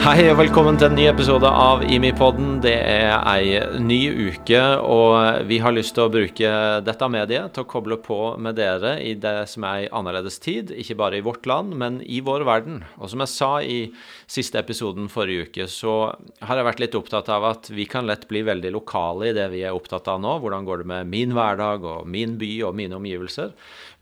Hei og velkommen til en ny episode av IMI-podden. Det er ei ny uke, og vi har lyst til å bruke dette mediet til å koble på med dere i det som er ei annerledes tid. Ikke bare i vårt land, men i vår verden. Og som jeg sa i siste episoden forrige uke, så har jeg vært litt opptatt av at vi kan lett bli veldig lokale i det vi er opptatt av nå. Hvordan går det med min hverdag og min by og mine omgivelser?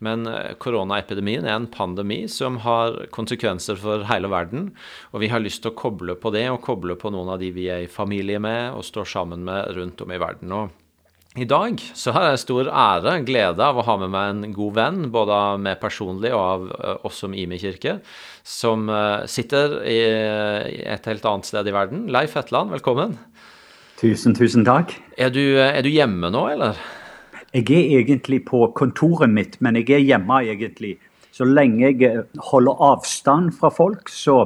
Men eh, koronaepidemien er en pandemi som har konsekvenser for hele verden, og vi har lyst til å koble på det, og koble på noen av de vi er i familie med og står sammen med rundt om i verden. Og i dag så har jeg stor ære, og glede av å ha med meg en god venn, både av meg personlig og av eh, oss som Imi kirke, som eh, sitter i et helt annet sted i verden. Leif Hetland, velkommen. Tusen, tusen takk. Er du, er du hjemme nå, eller? Jeg er egentlig på kontoret mitt, men jeg er hjemme egentlig. Så lenge jeg eh, holder avstand fra folk, så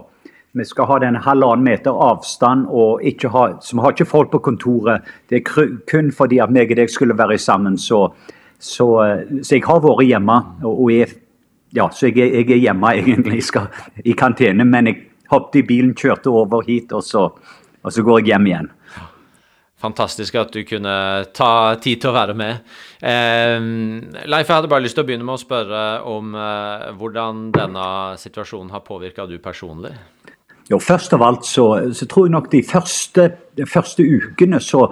vi skal ha den halvannen meter avstand og ikke ha Så vi har ikke folk på kontoret. Det er kun fordi at meg og deg skulle være sammen. Så, så, eh, så jeg har vært hjemme. og, og jeg, ja, Så jeg, jeg, er hjemme egentlig. Skal i kantene, men jeg hoppet i bilen, kjørte over hit, og så, og så går jeg hjem igjen. Fantastisk at du kunne ta tid til å være med. Eh, Leif, jeg hadde bare lyst til å begynne med å spørre om eh, hvordan denne situasjonen har påvirka du personlig? Jo, Først av alt så, så, tror jeg nok de første, de første ukene, så,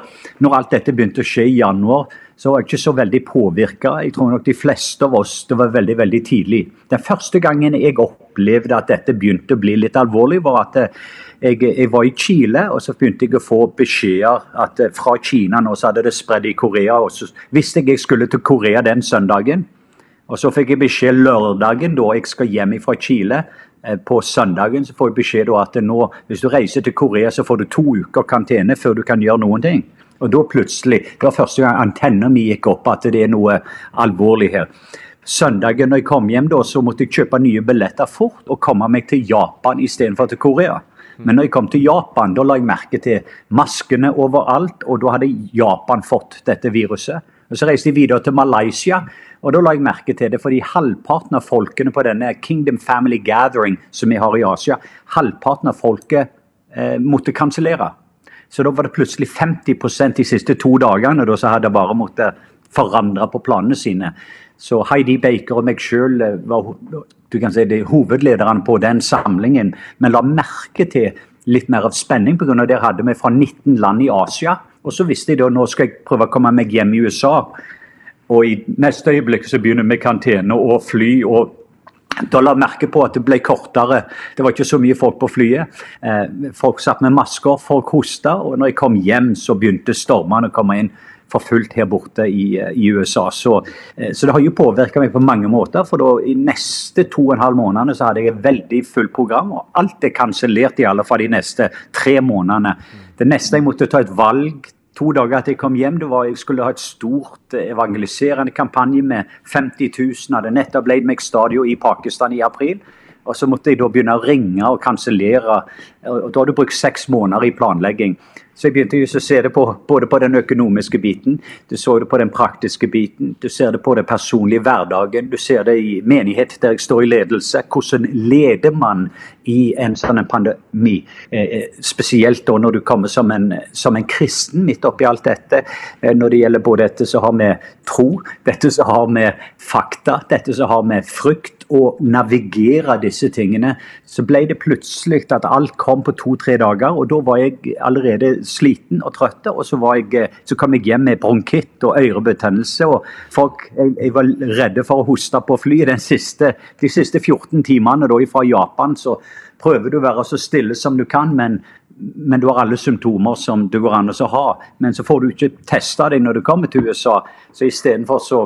når alt dette begynte å skje i januar, så var jeg ikke så veldig påvirka. Jeg tror nok de fleste av oss det var veldig veldig tidlig. Den første gangen jeg opplevde at dette begynte å bli litt alvorlig, var at jeg, jeg, var i Chile, og så begynte jeg å få beskjeder at eh, fra Kina nå så hadde det spredd i Korea. og Så visste jeg jeg skulle til Korea den søndagen. Og så fikk jeg beskjed lørdagen, da jeg skal hjem fra Chile. Eh, på søndagen så får jeg beskjed da at nå, hvis du reiser til Korea, så får du to uker karantene før du kan gjøre noen ting. Og da plutselig, Det var første gang antenna mi gikk opp at det er noe alvorlig her. Søndagen når jeg kom hjem, da, så måtte jeg kjøpe nye billetter fort og komme meg til Japan istedenfor til Korea. Men når jeg kom til Japan, da la jeg merke til maskene overalt, og da hadde Japan fått dette viruset. Og Så reiste jeg videre til Malaysia, og da la jeg merke til det fordi halvparten av folkene på denne Kingdom Family Gathering som vi har i Asia, halvparten av folket eh, måtte kansellere. Så da var det plutselig 50% de siste to dagene da så hadde bare måttet forandre på planene sine. Så Heidi Baker og meg sjøl eh, var du kan si, hovedlederne på den samlingen, men la merke til litt mer av spenning pga. det hadde vi fra 19 land i Asia. Og så visste jeg da nå skal jeg prøve å komme meg hjem i USA. Og i neste øyeblikk så begynner vi kantene og fly. og da la merke på at det ble kortere. Det var ikke så mye folk på flyet. Eh, folk satt med masker, folk hosta. Og når jeg kom hjem, så begynte stormene å komme inn for fullt her borte i, eh, i USA. Så, eh, så, det har jo påvirka meg på mange måter. For da, i neste to og en halv månedene så hadde jeg et veldig fullt program. Og alt er kansellert i alle fall de neste tre månedene. Det neste jeg måtte ta et valg to dager etter jeg kom hjem, det var jeg skulle ha et stort eh, evangeliserende kampanje med 50 000. Hadde nettopp leid meg stadion i Pakistan i april. Og så måtte jeg da begynne å ringe og kansellere. Da har du brukt seks måneder i planlegging. Så jeg begynte å se det på, både på den økonomiske biten, du så det på den praktiske biten, du ser det på den personlige hverdagen, du ser det i menighet der jeg står i ledelse. Hvordan leder man i en sånn pandemi? Eh, eh, spesielt da når du kommer som en, som en kristen midt oppi alt dette. Eh, når det gjelder både dette som har med tro, dette som har med fakta, dette som har med frykt å navigere disse tingene, så ble det plutselig at alt kom på to-tre dager. Og da var jeg allerede sliten og trøtt, og så, jeg, så, kom jeg hjem med bronkitt og ørebetennelse. og folk, jeg, jeg, var redde for å hoste på flyet siste, de siste 14 timene da fra Japan. Så prøver du å være så stille som du kan, men, men du har alle symptomer som det går an å ha. Men så får du ikke testa deg når du kommer til USA. Så istedenfor så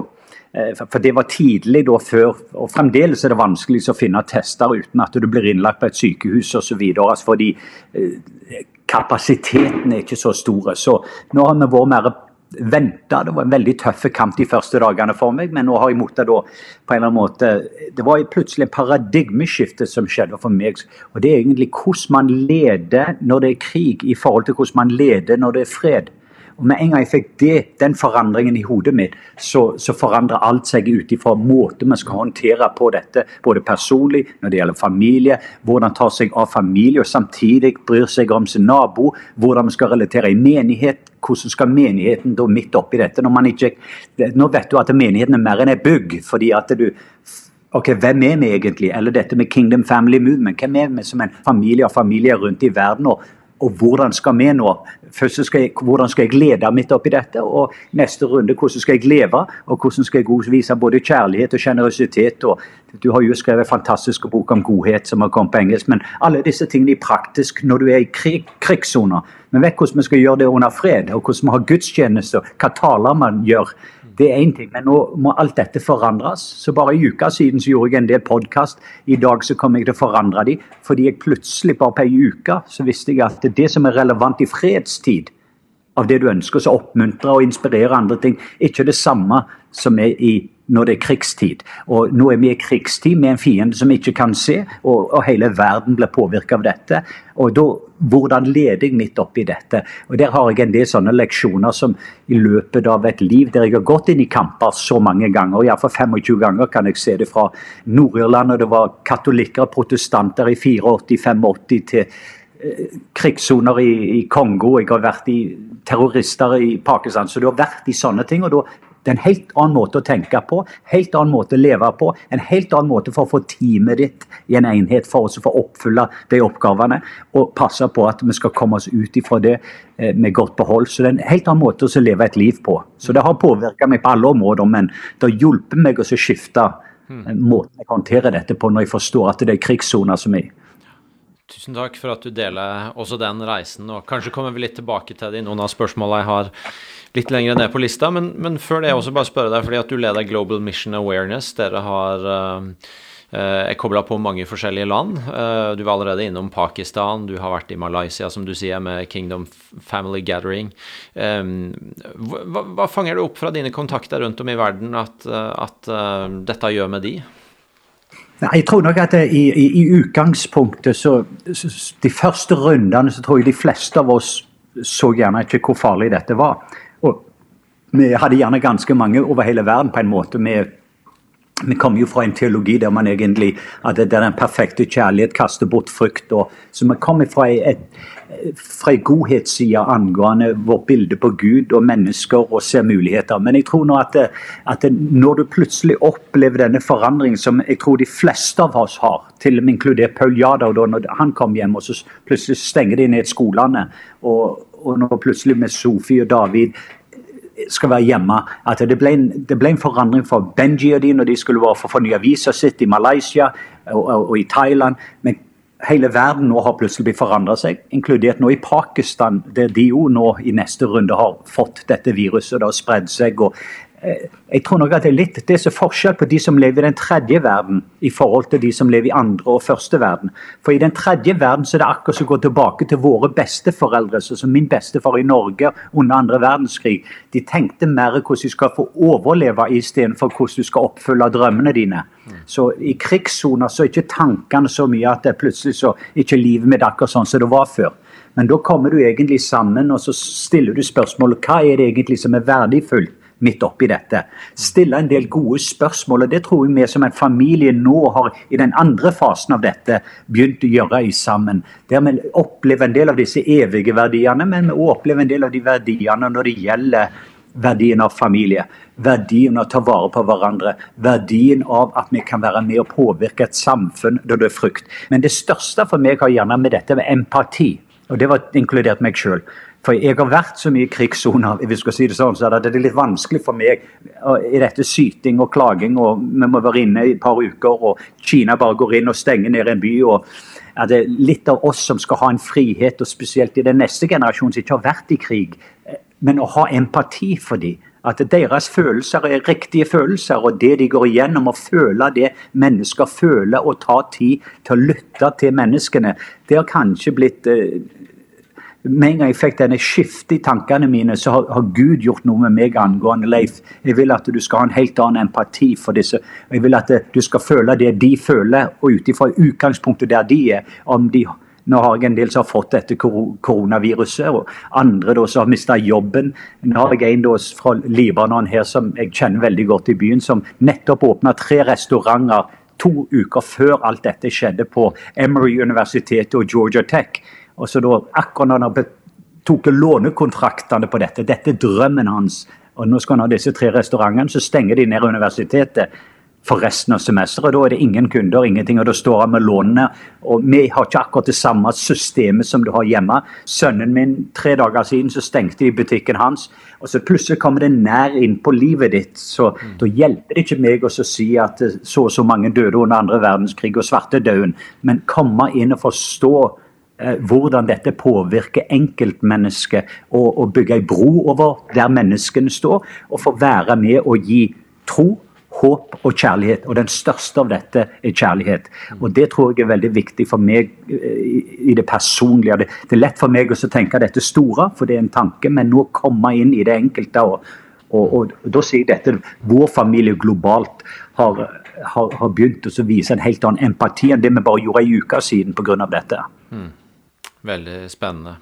for det var tidlig da før, og fremdeles er det vanskelig å finne tester uten at du blir innlagt på et sykehus osv. Altså fordi eh, kapasiteten er ikke så stor. Så nå har vi vært mer venta. Det var en veldig tøff kamp de første dagene for meg, men nå har jeg mottatt da på en eller annen måte Det var plutselig en paradigmeskifte som skjedde for meg. Og det er egentlig hvordan man leder når det er krig, i forhold til hvordan man leder når det er fred. Og Med en gang jeg fikk det, den forandringen i hodet mitt, så, så forandrer alt seg ut ifra måten vi skal håndtere på dette, både personlig, når det gjelder familie, hvordan ta seg av familie og samtidig bryr seg om sin nabo, hvordan vi skal relatere i menighet. Hvordan skal menigheten da midt oppi dette? når man ikke, Nå vet du at menigheten er mer enn et bygg. fordi at du Ok, Hvem er vi egentlig? Eller dette med Kingdom Family Movement. Hvem er vi som en familie og familier rundt i verden? Og og hvordan skal vi nå? Først skal jeg, hvordan skal jeg lede midt oppi dette? Og neste runde, hvordan skal jeg leve? Og hvordan skal jeg vise både kjærlighet og sjenerøsitet? Du har jo skrevet fantastisk bok om godhet som har kommet på engelsk. Men alle disse tingene er praktisk når du er i krig, krigssoner. Vi vet hvordan vi skal gjøre det under fred, og hvordan vi har gudstjenester, hva taler man gjør. Det er én ting, men nå må alt dette forandres. Så bare i uka siden så gjorde jeg en del podkast. I dag så kommer jeg til å forandre de, fordi jeg plutselig bare på ei uke så visste jeg at det som er relevant i fredstid, av det du ønsker, så oppmuntre og inspirere andre ting, ikke det samme som er i når det er krigstid. Og nå er vi i krigstid med en fiende som vi ikke kan se, og, og hele verden blir påvirket av dette. Og da, hvordan leder jeg midt oppi dette? Og Der har jeg en del sånne leksjoner som i løpet av et liv der jeg har gått inn i kamper så mange ganger, iallfall 25 ganger kan jeg se det fra Nord-Irland, og det var katolikker og protestanter i 84-85 til eh, krigssoner i, i, Kongo, jeg har vært i terrorister i Pakistan. Så du har vært i sånne ting. og da det er en helt annen måte å tenke på, helt annen måte å leve på. En helt annen måte for å få teamet ditt i en enhet for oss å få oppfylle de oppgavene. Og passe på at vi skal komme oss ut ifra det eh, med godt behold. Så det er en helt annen måte å leve et liv på. Så det har påvirka meg på alle områder, men det har hjulpet meg å skifte hmm. måten jeg håndterer dette på når jeg forstår at det er krigssoner som er. Tusen takk for at du deler også den reisen. og Kanskje kommer vi litt tilbake til det i noen av spørsmålene jeg har litt lenger ned på lista. Men, men før det, også bare spørre deg, fordi at du leder Global Mission Awareness. Dere har er kobla på mange forskjellige land. Du var allerede innom Pakistan, du har vært i Malaysia, som du sier, med Kingdom Family Gathering. Hva, hva fanger du opp fra dine kontakter rundt om i verden at, at dette gjør med de? Jeg tror nok at i, i, i utgangspunktet så, De første rundene så tror jeg de fleste av oss så gjerne ikke hvor farlig dette var. Vi hadde gjerne ganske mange over hele verden på en måte. Vi, vi kommer jo fra en teologi der man egentlig at det er den perfekte kjærlighet kaster bort frykt. Og, så vi kommer fra et, fra en godhetsside angående vårt bilde på Gud og mennesker og ser muligheter. Men jeg tror nå at, at når du plutselig opplever denne forandringen som jeg tror de fleste av oss har, til og med inkludert Paul Jada, da når han kom hjem og så plutselig stenger de ned skolene, og, og nå plutselig med Sofie og David skal være hjemme. At det ble, en, det ble en forandring for Benji og de når de skulle være for fornye visa sitt i Malaysia og, og, og, i Thailand. Men hele verden nå har plutselig forandra seg, inkludert nå i Pakistan, der de jo nå i neste runde har fått dette viruset. Det har spredd seg. og jeg tror nok at Det er litt det er forskjell på de som lever i den tredje verden i forhold til de som lever i andre og første verden. For I den tredje verden så er det akkurat som å gå tilbake til våre besteforeldre. som Min bestefar i Norge under andre verdenskrig. De tenkte mer hvordan de skal få overleve istedenfor hvordan du skal oppfylle drømmene dine. Så I krigssoner så er ikke tankene så mye at det plutselig så ikke livet mitt akkurat sånn som det var før. Men da kommer du egentlig sammen og så stiller du spørsmålet hva er det egentlig som er verdifullt midt oppi dette. Stille en del gode spørsmål. og Det tror jeg vi som en familie nå har i den andre fasen av dette begynt å gjøre i sammen. Der vi opplever en del av disse evige verdiene, men vi opplever en del av de verdiene når det gjelder verdien av familie, verdien av å ta vare på hverandre, verdien av at vi kan være med og påvirke et samfunn der det er frykt. Men det største for meg har gjerne med dette med empati, og det var inkludert meg sjøl. For jeg har vært så mye i krigssoner, skal si det sånn, så det er litt vanskelig for meg i dette syting og klaging. og Vi må være inne i et par uker, og Kina bare går inn og stenger ned en by. og er det Litt av oss som skal ha en frihet, og spesielt i den neste generasjonen som ikke har vært i krig, men å ha empati for dem. At deres følelser er riktige følelser, og det de går igjennom, å føle det mennesker føler, og ta tid til å lytte til menneskene, det har kanskje blitt eh, med en gang jeg fikk denne skiftet i tankene mine, så har, har, Gud gjort noe med meg angående Leif. Jeg vil at du skal ha en helt annen empati for disse. Jeg vil at du skal føle det de føler, og ut ifra utgangspunktet der de er. om de nå har jeg en del som har fått dette koronaviruset, og andre da som har mista jobben. Nå har jeg en da fra Libanon her som jeg kjenner veldig godt i byen, som nettopp åpna tre restauranter to uker før alt dette skjedde på Emory-universitetet og Georgia Tech. Og så da, akkurat når han tok lånekontraktene på dette, dette er drømmen hans, og nå skal han ha disse tre restaurantene, så stenger de ned universitetet for resten av semesteret. Da er det ingen kunder, ingenting, og da står han med lånene. Og vi har ikke akkurat det samme systemet som du har hjemme. Sønnen min, tre dager siden så stengte de butikken hans, og så plutselig kommer det nær inn på livet ditt. Så mm. da hjelper det ikke meg å si at så og så mange døde under andre verdenskrig og svartedauden, men komme inn og forstå eh, hvordan dette påvirker enkeltmennesket, og, og bygge ei bro over der menneskene står, og få være med og gi tro håp og kjærlighet. Og den største av dette er kjærlighet. Og det tror jeg er veldig viktig for meg eh, i det personlige. Det er lett for meg å tenke dette store, for det er en tanke, men nå komme inn i det enkelte. og, og, og, og da sier jeg dette, Vår familie globalt har, har, har begynt å vise en helt annen empati enn det vi bare gjorde ei uke siden pga. dette. Mm. Veldig spennende.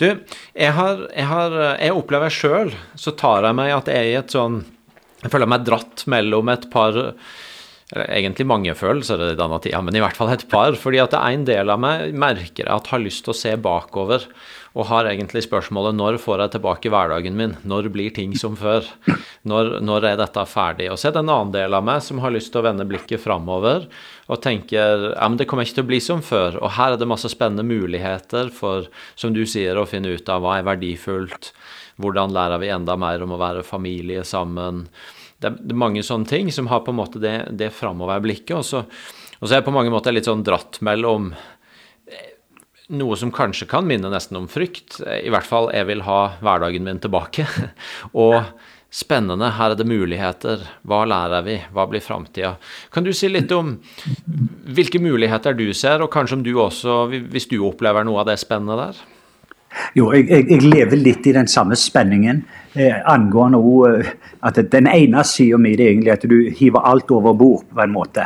Du, jeg, har, jeg, har, jeg opplever sjøl, så tar jeg meg at jeg er i et sånn jeg føler meg dratt mellom et par egentlig mange følelser i denne tida, men i hvert fall et par. fordi at en del av meg merker at har lyst til å se bakover, og har egentlig spørsmålet når får jeg tilbake hverdagen min? Når blir ting som før? Når, når er dette ferdig? Og så er det en annen del av meg som har lyst til å vende blikket framover og tenker ja, men det kommer ikke til å bli som før. Og her er det masse spennende muligheter for, som du sier, å finne ut av hva er verdifullt hvordan lærer vi enda mer om å være familie sammen? Det er, mange sånne ting som har på en måte det, det framoverblikket. Og så, og så er jeg på mange måter litt sånn dratt mellom eh, noe som kanskje kan minne nesten om frykt. I hvert fall jeg vil ha hverdagen min tilbake. og spennende, her er det muligheter. Hva lærer vi? Hva blir framtida? Kan du si litt om hvilke muligheter du ser, og kanskje om du også, hvis du opplever noe av det spennende der? Jo, jeg, jeg, jeg, lever litt i den samme spenningen eh, angående ord, eh, at den ene sida mi er egentlig at du hiver alt over bord, på en måte.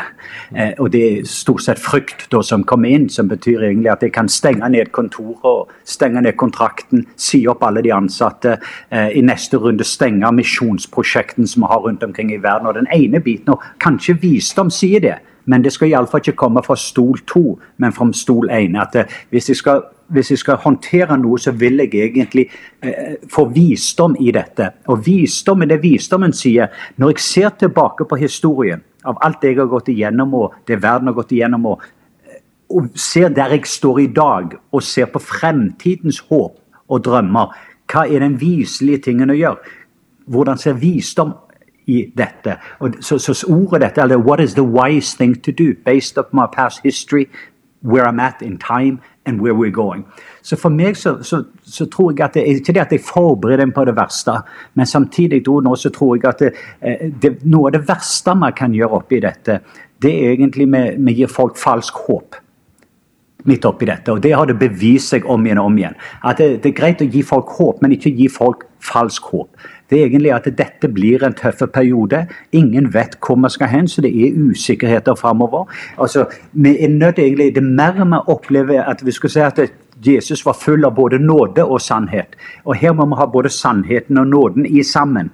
Eh, og det er stort sett frykt da, som kommer inn, som betyr egentlig at jeg kan stenge ned kontoret, stenge ned kontrakten, si opp alle de ansatte. Eh, I neste runde stenge misjonsprosjektene som vi har rundt omkring i verden. Og den ene biten, og kanskje visdom sier det, men det skal iallfall ikke komme fra stol to, men fra stol én. Eh, hvis jeg skal hvis jeg skal håndtere noe, så vil jeg egentlig eh, få visdom i dette. Og visdom er det visdommen sier Når jeg ser tilbake på historien, av alt jeg har gått igjennom, og det verden har gått igjennom, og, eh, og ser der jeg står i dag, og ser på fremtidens håp og drømmer, hva er den viselige tingen å gjøre? Hvordan ser visdom i dette. Og så, så ordet dette, eller What is the wise thing to do based upon my past history, where I'm at in time and where we're going. Så for meg så, så, så tror jeg at det er ikke det at jeg forbereder dem på det verste, men samtidig nå så tror jeg at det, eh, det, noe av det verste man kan gjøre oppi dette, det er egentlig vi gir folk falsk håp midt oppi dette. Og det har det bevist seg om igjen og om igjen. At det, det, er greit å gi folk håp, men ikke gi folk falsk håp det er egentlig at dette blir en tøff periode. Ingen vet hvor vi skal hen, så det er usikkerheter framover. Altså, vi er nødt egentlig, Det mer vi opplever at vi skal si at Jesus var full av både nåde og sannhet. Og her må vi ha både sannheten og nåden i sammen.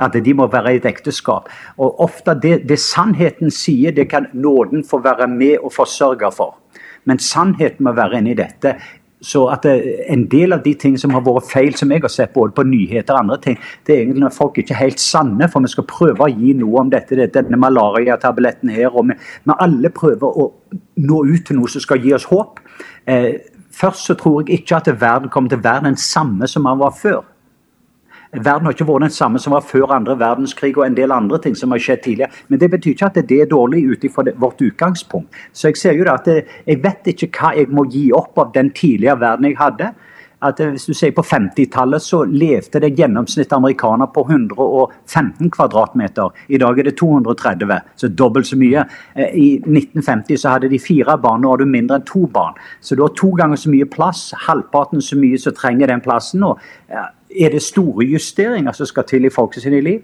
At de må være i et ekteskap. Og ofte det, det sannheten sier, det kan nåden få være med og forsørge for. Men sannheten må være inni dette. Så at det, En del av de ting som har vært feil, som jeg har sett både på nyheter og andre ting, det er egentlig når folk ikke er helt sanne. For vi skal prøve å gi noe om dette, denne malariatabletten her. og vi, vi, alle prøver å nå ut til noe som skal gi oss håp. Eh, først så tror jeg ikke at verden kommer til å være den samme som den var før. Verden har ikke vært den samme som var før andre verdenskrig og en del andre ting som har skjedd tidligere. Men det betyr ikke at det er dårlig ut ifra vårt utgangspunkt. Så jeg ser jo da at jeg vet ikke hva jeg må gi opp av den tidligere verden jeg hadde. at hvis du sier På 50-tallet så levde det gjennomsnitt amerikaner på 115 kvadratmeter. I dag er det 230, så dobbelt så mye. I 1950 så hadde de fire barn, nå har du mindre enn to barn. Så du har to ganger så mye plass, halvparten så mye som trenger den plassen. og er det store justeringer som skal til i folk sine liv?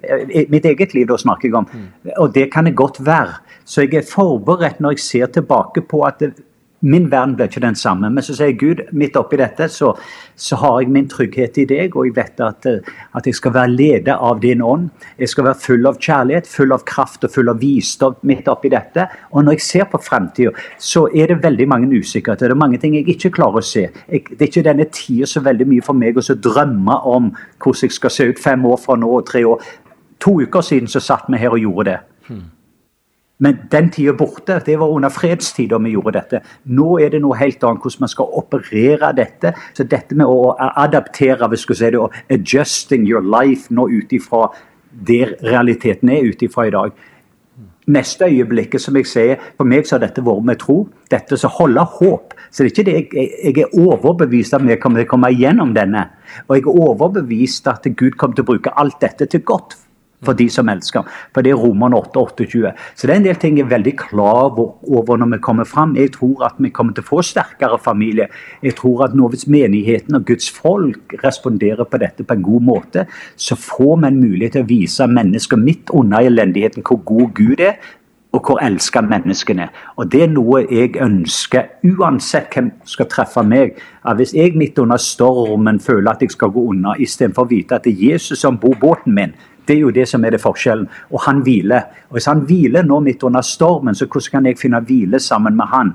Mitt eget liv, da snakker jeg om. Og det kan det godt være. Så jeg er forberedt når jeg ser tilbake på at det, Min verden blir ikke den samme. Men så sier Gud, midt oppi dette, så, så har jeg min trygghet i deg, og jeg vet at, at jeg skal være ledet av din ånd. Jeg skal være full av kjærlighet, full av kraft og full av visdom midt oppi dette. Og når jeg ser på framtida, så er det veldig mange usikkerheter. Det er mange ting jeg ikke klarer å se. Jeg, det er ikke denne tida så veldig mye for meg å drømme om hvordan jeg skal se ut fem år fra nå og tre år. To uker siden så satt vi her og gjorde det. Men den tida borte, det var under fredstida vi gjorde dette. Nå er det noe helt annet hvordan man skal operere dette. Så dette med å adaptere, vi skal si det, og adjusting your life nå ut ifra der realiteten er ut ifra i dag. Neste øyeblikket, som jeg sier, for meg så har dette vært med tro. Dette som holder håp. Så det er ikke det jeg, jeg er overbevist om vi kommer til å komme igjennom denne. Og jeg er overbevist at Gud kommer til å bruke alt dette til godt for de som elsker. For det er Roman 8, 28. Så det er en del ting jeg er veldig klar over når vi kommer fram. Jeg tror at vi kommer til å få sterkere familie. Jeg tror at nå hvis menigheten og Guds folk responderer på dette på en god måte, så får vi en mulighet til å vise mennesker midt under elendigheten hvor god Gud er, og hvor elska menneskene er. Og Det er noe jeg ønsker, uansett hvem skal treffe meg. At hvis jeg midt under stormen føler at jeg skal gå unna, istedenfor å vite at det er Jesus som bor båten min, det er jo det som er det forskjellen. Og han hviler. Og Hvis han hviler nå midt under stormen, så hvordan kan jeg finne hvile sammen med han?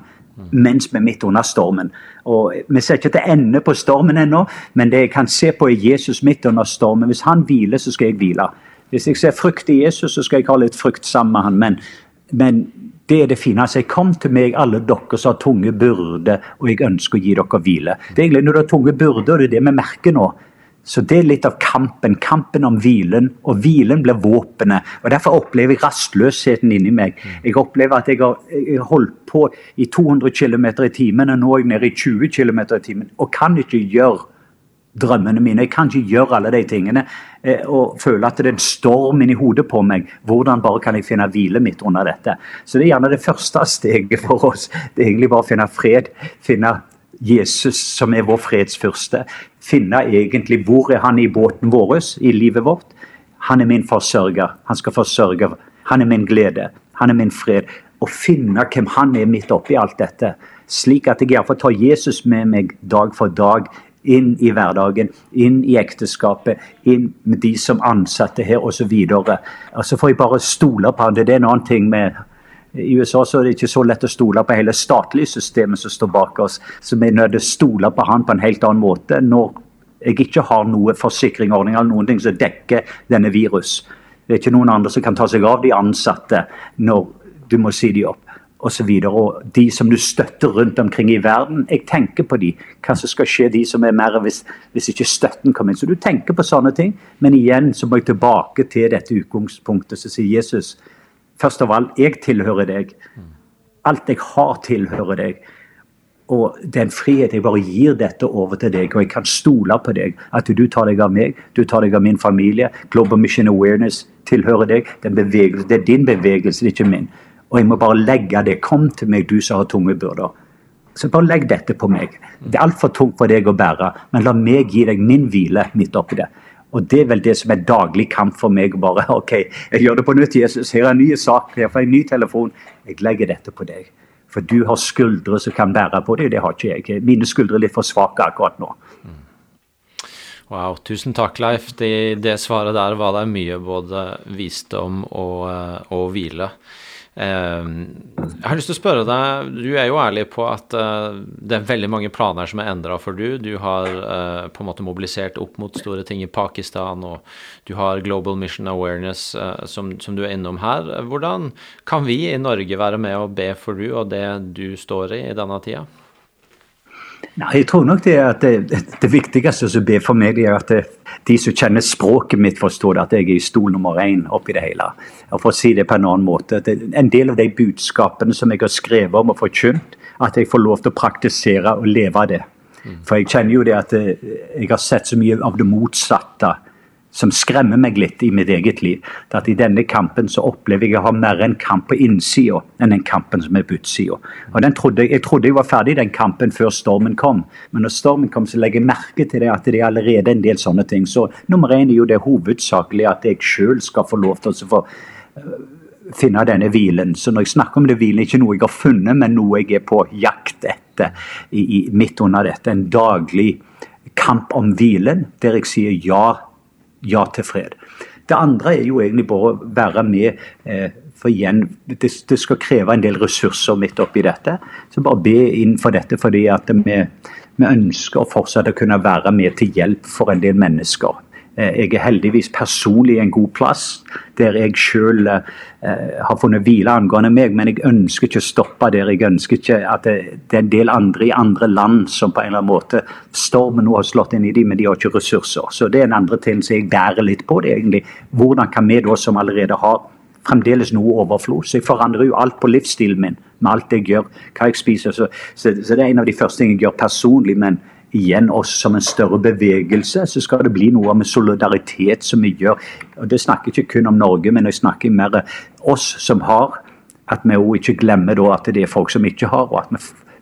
mens vi er midt under stormen. Og Vi ser ikke til ende på stormen ennå, men det jeg kan se på er Jesus midt under stormen. Hvis han hviler, så skal jeg hvile. Hvis jeg ser frukt i Jesus, så skal jeg ha litt frukt sammen med han. Men, men det er det fine. Altså, jeg kom til meg, alle dere som har tunge byrder, og jeg ønsker å gi dere hvile. Det er egentlig når du har tunge byrder, og det er det vi merker nå. Så det er litt av kampen. Kampen om hvilen. Og hvilen blir våpenet. Og Derfor opplever jeg rastløsheten inni meg. Jeg opplever at jeg har, holdt på i 200 km i timen, og nå er jeg nede i 20 km i timen og kan ikke gjøre drømmene mine. Jeg kan ikke gjøre alle de tingene eh, og føle at det er en storm inni hodet på meg. Hvordan bare kan jeg finne hvile mitt under dette? Så det er gjerne det første steget for oss. Det er egentlig bare å finne fred, finne Jesus som er vår fredsfyrste. Finne egentlig hvor er han i båten vår, i livet vårt. Han er min forsørger. Han skal forsørge. Han er min glede. Han er min fred. Å finne hvem han er midt oppi alt dette. Slik at jeg iallfall tar Jesus med meg dag for dag inn i hverdagen, inn i ekteskapet, inn med de som ansatte her osv. Så, og så får jeg bare stole på han. Det er en annen ting med i USA så er det ikke så lett å stole på hele statlige systemet som står bak oss. Så vi er nødt til å stole på han på en helt annen måte når jeg ikke har noe forsikringsordning eller noen ting som dekker denne virus. Det er ikke noen andre som kan ta seg av de ansatte når du må si de opp Og, så videre, og de som du støtter rundt omkring i verden. Jeg tenker på de. Hva som skal skje de som er mer hvis, hvis ikke støtten kommer inn. Så du tenker på sånne ting. Men igjen så må jeg tilbake til dette utgangspunktet som sier Jesus Først av alt, jeg tilhører deg. Alt jeg har, tilhører deg. Og det er en frihet. Jeg bare gir dette over til deg, og jeg kan stole på deg. At du tar deg av meg, du tar deg av min familie. Global Mission Awareness tilhører deg. Det er, din bevegelse, det er ikke min. Og jeg må bare legge det. Kom til meg, du som har tunge byrder. Så bare legg dette på meg. Det er altfor tungt for deg å bære, men la meg gi deg min hvile midt oppi det. Og Det er vel det som er daglig kamp for meg. bare, ok, Jeg gjør det på nytt, Jesus. Her er en ny sak, jeg får en ny telefon. Jeg legger dette på deg. For du har skuldre som kan bære på det, det har ikke jeg. Mine skuldre er litt for svake akkurat nå. Wow, tusen takk, Leif. Det, det svaret der var det mye både visdom og, eh, og hvile. Ehm, jeg har lyst til å spørre deg, Du er jo ærlig på at eh, det er veldig mange planer som er endra for du. Du har eh, på en måte mobilisert opp mot store ting i Pakistan, og du har Global Mission Awareness eh, som, som du er innom her. Hvordan kan vi i Norge være med og be for du og det du står i i denne tida? Nei, Jeg tror nok det, at det, det viktigste som blir for meg, er at det, de som kjenner språket mitt, forstår at jeg er i stol nummer én oppi det hele. Og For å si det på en annen måte, at En del av de budskapene som jeg har skrevet om og forkynt, at jeg får lov til å praktisere og leve av det. For jeg kjenner jo det at jeg har sett så mye av det motsatte som skremmer meg litt i mitt eget liv. Det at I denne kampen så opplever jeg å ha mer en kamp på innsida enn den kampen som er på utsida. Trodde, jeg trodde jeg var ferdig den kampen før stormen kom, men når stormen kom, så legger jeg merke til det at det er allerede en del sånne ting. Så nummer én er jo det hovedsakelig at jeg sjøl skal få lov til å få uh, finne denne hvilen. Så når jeg snakker om det hvilen, ikke noe jeg har funnet, men noe jeg er på jakt etter i, i, midt under dette. En daglig kamp om hvilen, der jeg sier ja ja til fred. Det andre er jo egentlig bare å være med. Eh, for igjen, det, det, skal kreve en del ressurser midt oppi dette. Så bare be inn for dette fordi at vi, vi ønsker å fortsatt å kunne være med til hjelp for en del mennesker. Eh, jeg er heldigvis personlig en god plass, der jeg selv eh, har funnet hvile angående meg. Men jeg ønsker ikke å stoppe der. Jeg ønsker ikke at det, det er en del andre i andre land som på en eller annen måte Stormen nå har slått inn i dem, men de har ikke ressurser. Så det er en andre ting som jeg bærer litt på. det egentlig. Hvordan kan vi da, som allerede har fremdeles noe overflod. Så jeg forandrer jo alt på livsstilen min med alt jeg gjør, hva jeg spiser. Så, så, så, det er en av de første tingene jeg gjør personlig. men igjen oss som en større bevegelse, så skal det bli noe med solidaritet som vi gjør. Og Det snakker ikke kun om Norge, men jeg snakker mer oss som har. At vi òg ikke glemmer at det er folk som ikke har, og at vi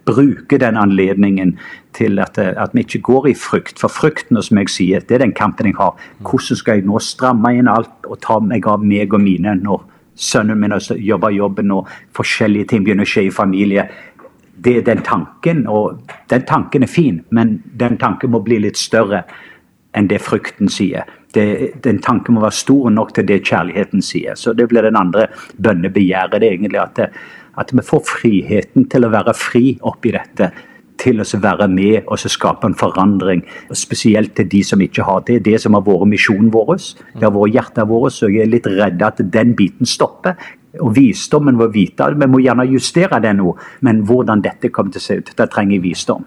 bruker den anledningen til at, at, vi ikke går i frykt. For frykten, som jeg sier, det er den kampen jeg har. Hvordan skal jeg nå stramme inn alt og ta meg av meg og mine når sønnen min jobber jobben og forskjellige ting begynner å skje i familie det er den tanken, og den tanken er fin, men den tanken må bli litt større enn det frykten sier. Det, den tanken må være stor nok til det kjærligheten sier. Så det blir den andre bønnebegjæret. Det egentlig at, det, at vi får friheten til å være fri oppi dette. Til å være med og skape en forandring, spesielt til de som ikke har det. Det som har vært misjonen vår, det har vært hjertet vårt. Så jeg er litt redd at den biten stopper og visdommen må vite Vi må gjerne justere det nå, men hvordan dette kommer til å se ut, det trenger visdom.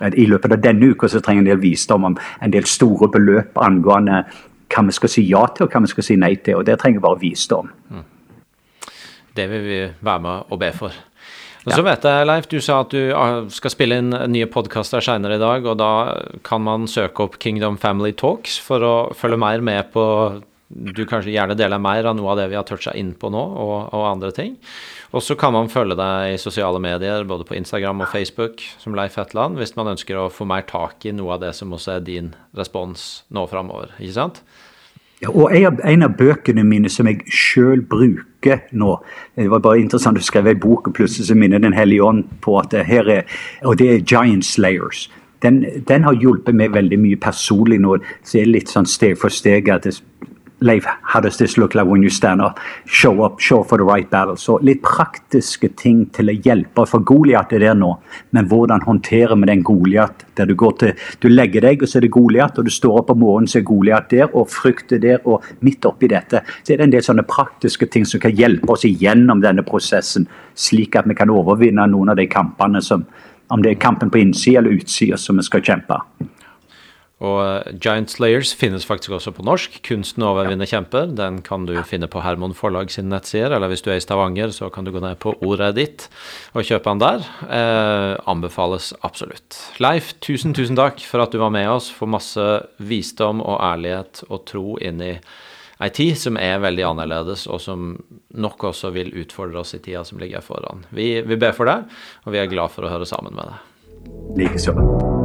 I løpet av denne uka så trenger en del visdom om en del store beløp angående hva vi skal si ja til og hva vi skal si nei til. og Det trenger bare visdom. Mm. Det vil vi være med og be for. Og så vet jeg, Leif, du sa at du ah, skal spille inn nye podkaster seinere i dag, og da kan man søke opp Kingdom Family Talks for å følge mer med på du kanskje gjerne deler mer av noe av det vi har toucha inn på nå, og, og andre ting. Og så kan man følge deg i sosiale medier, både på Instagram og Facebook, som Leif Hetland, hvis man ønsker å få mer tak i noe av det som også er din respons nå framover, ikke sant? Ja, og en av, en av, bøkene mine som jeg sjøl bruker nå Det var bare interessant å skrev en bok, og plutselig så minner Den hellige ånd på at det her er Og det er Giant Slayers. Den, den har hjulpet meg veldig mye personlig nå. Så er det litt sånn steg for steg at det Leif, how does this look like when you stand up? Show up, show for the right battle. Så litt praktiske ting til å hjelpe. For Goliat er der nå, men hvordan håndterer vi den Goliat der du går til Du legger deg, og så er det Goliat, og du står opp om morgenen, så er Goliat der, og frykt er der, og midt oppi dette så er det en del sånne praktiske ting som kan hjelpe oss igjennom denne prosessen, slik at vi kan overvinne noen av de kampene som om det er kampen på innsida eller utsida som vi skal kjempe. Og eh, Giant Slayers finnes faktisk også på norsk. 'Kunsten å overvinne kjemper'. Den kan du finne på Hermon Forlag sin nettsider, eller hvis du er i Stavanger, så kan du gå ned på ordet ditt og kjøpe den der. Eh, anbefales absolutt. Leif, tusen, tusen takk for at du var med oss. For masse visdom og ærlighet og tro inn i ei tid som er veldig annerledes, og som nok også vil utfordre oss i tida som ligger foran. Vi, vi ber for deg, og vi er glad for å høre sammen med deg. Likeså.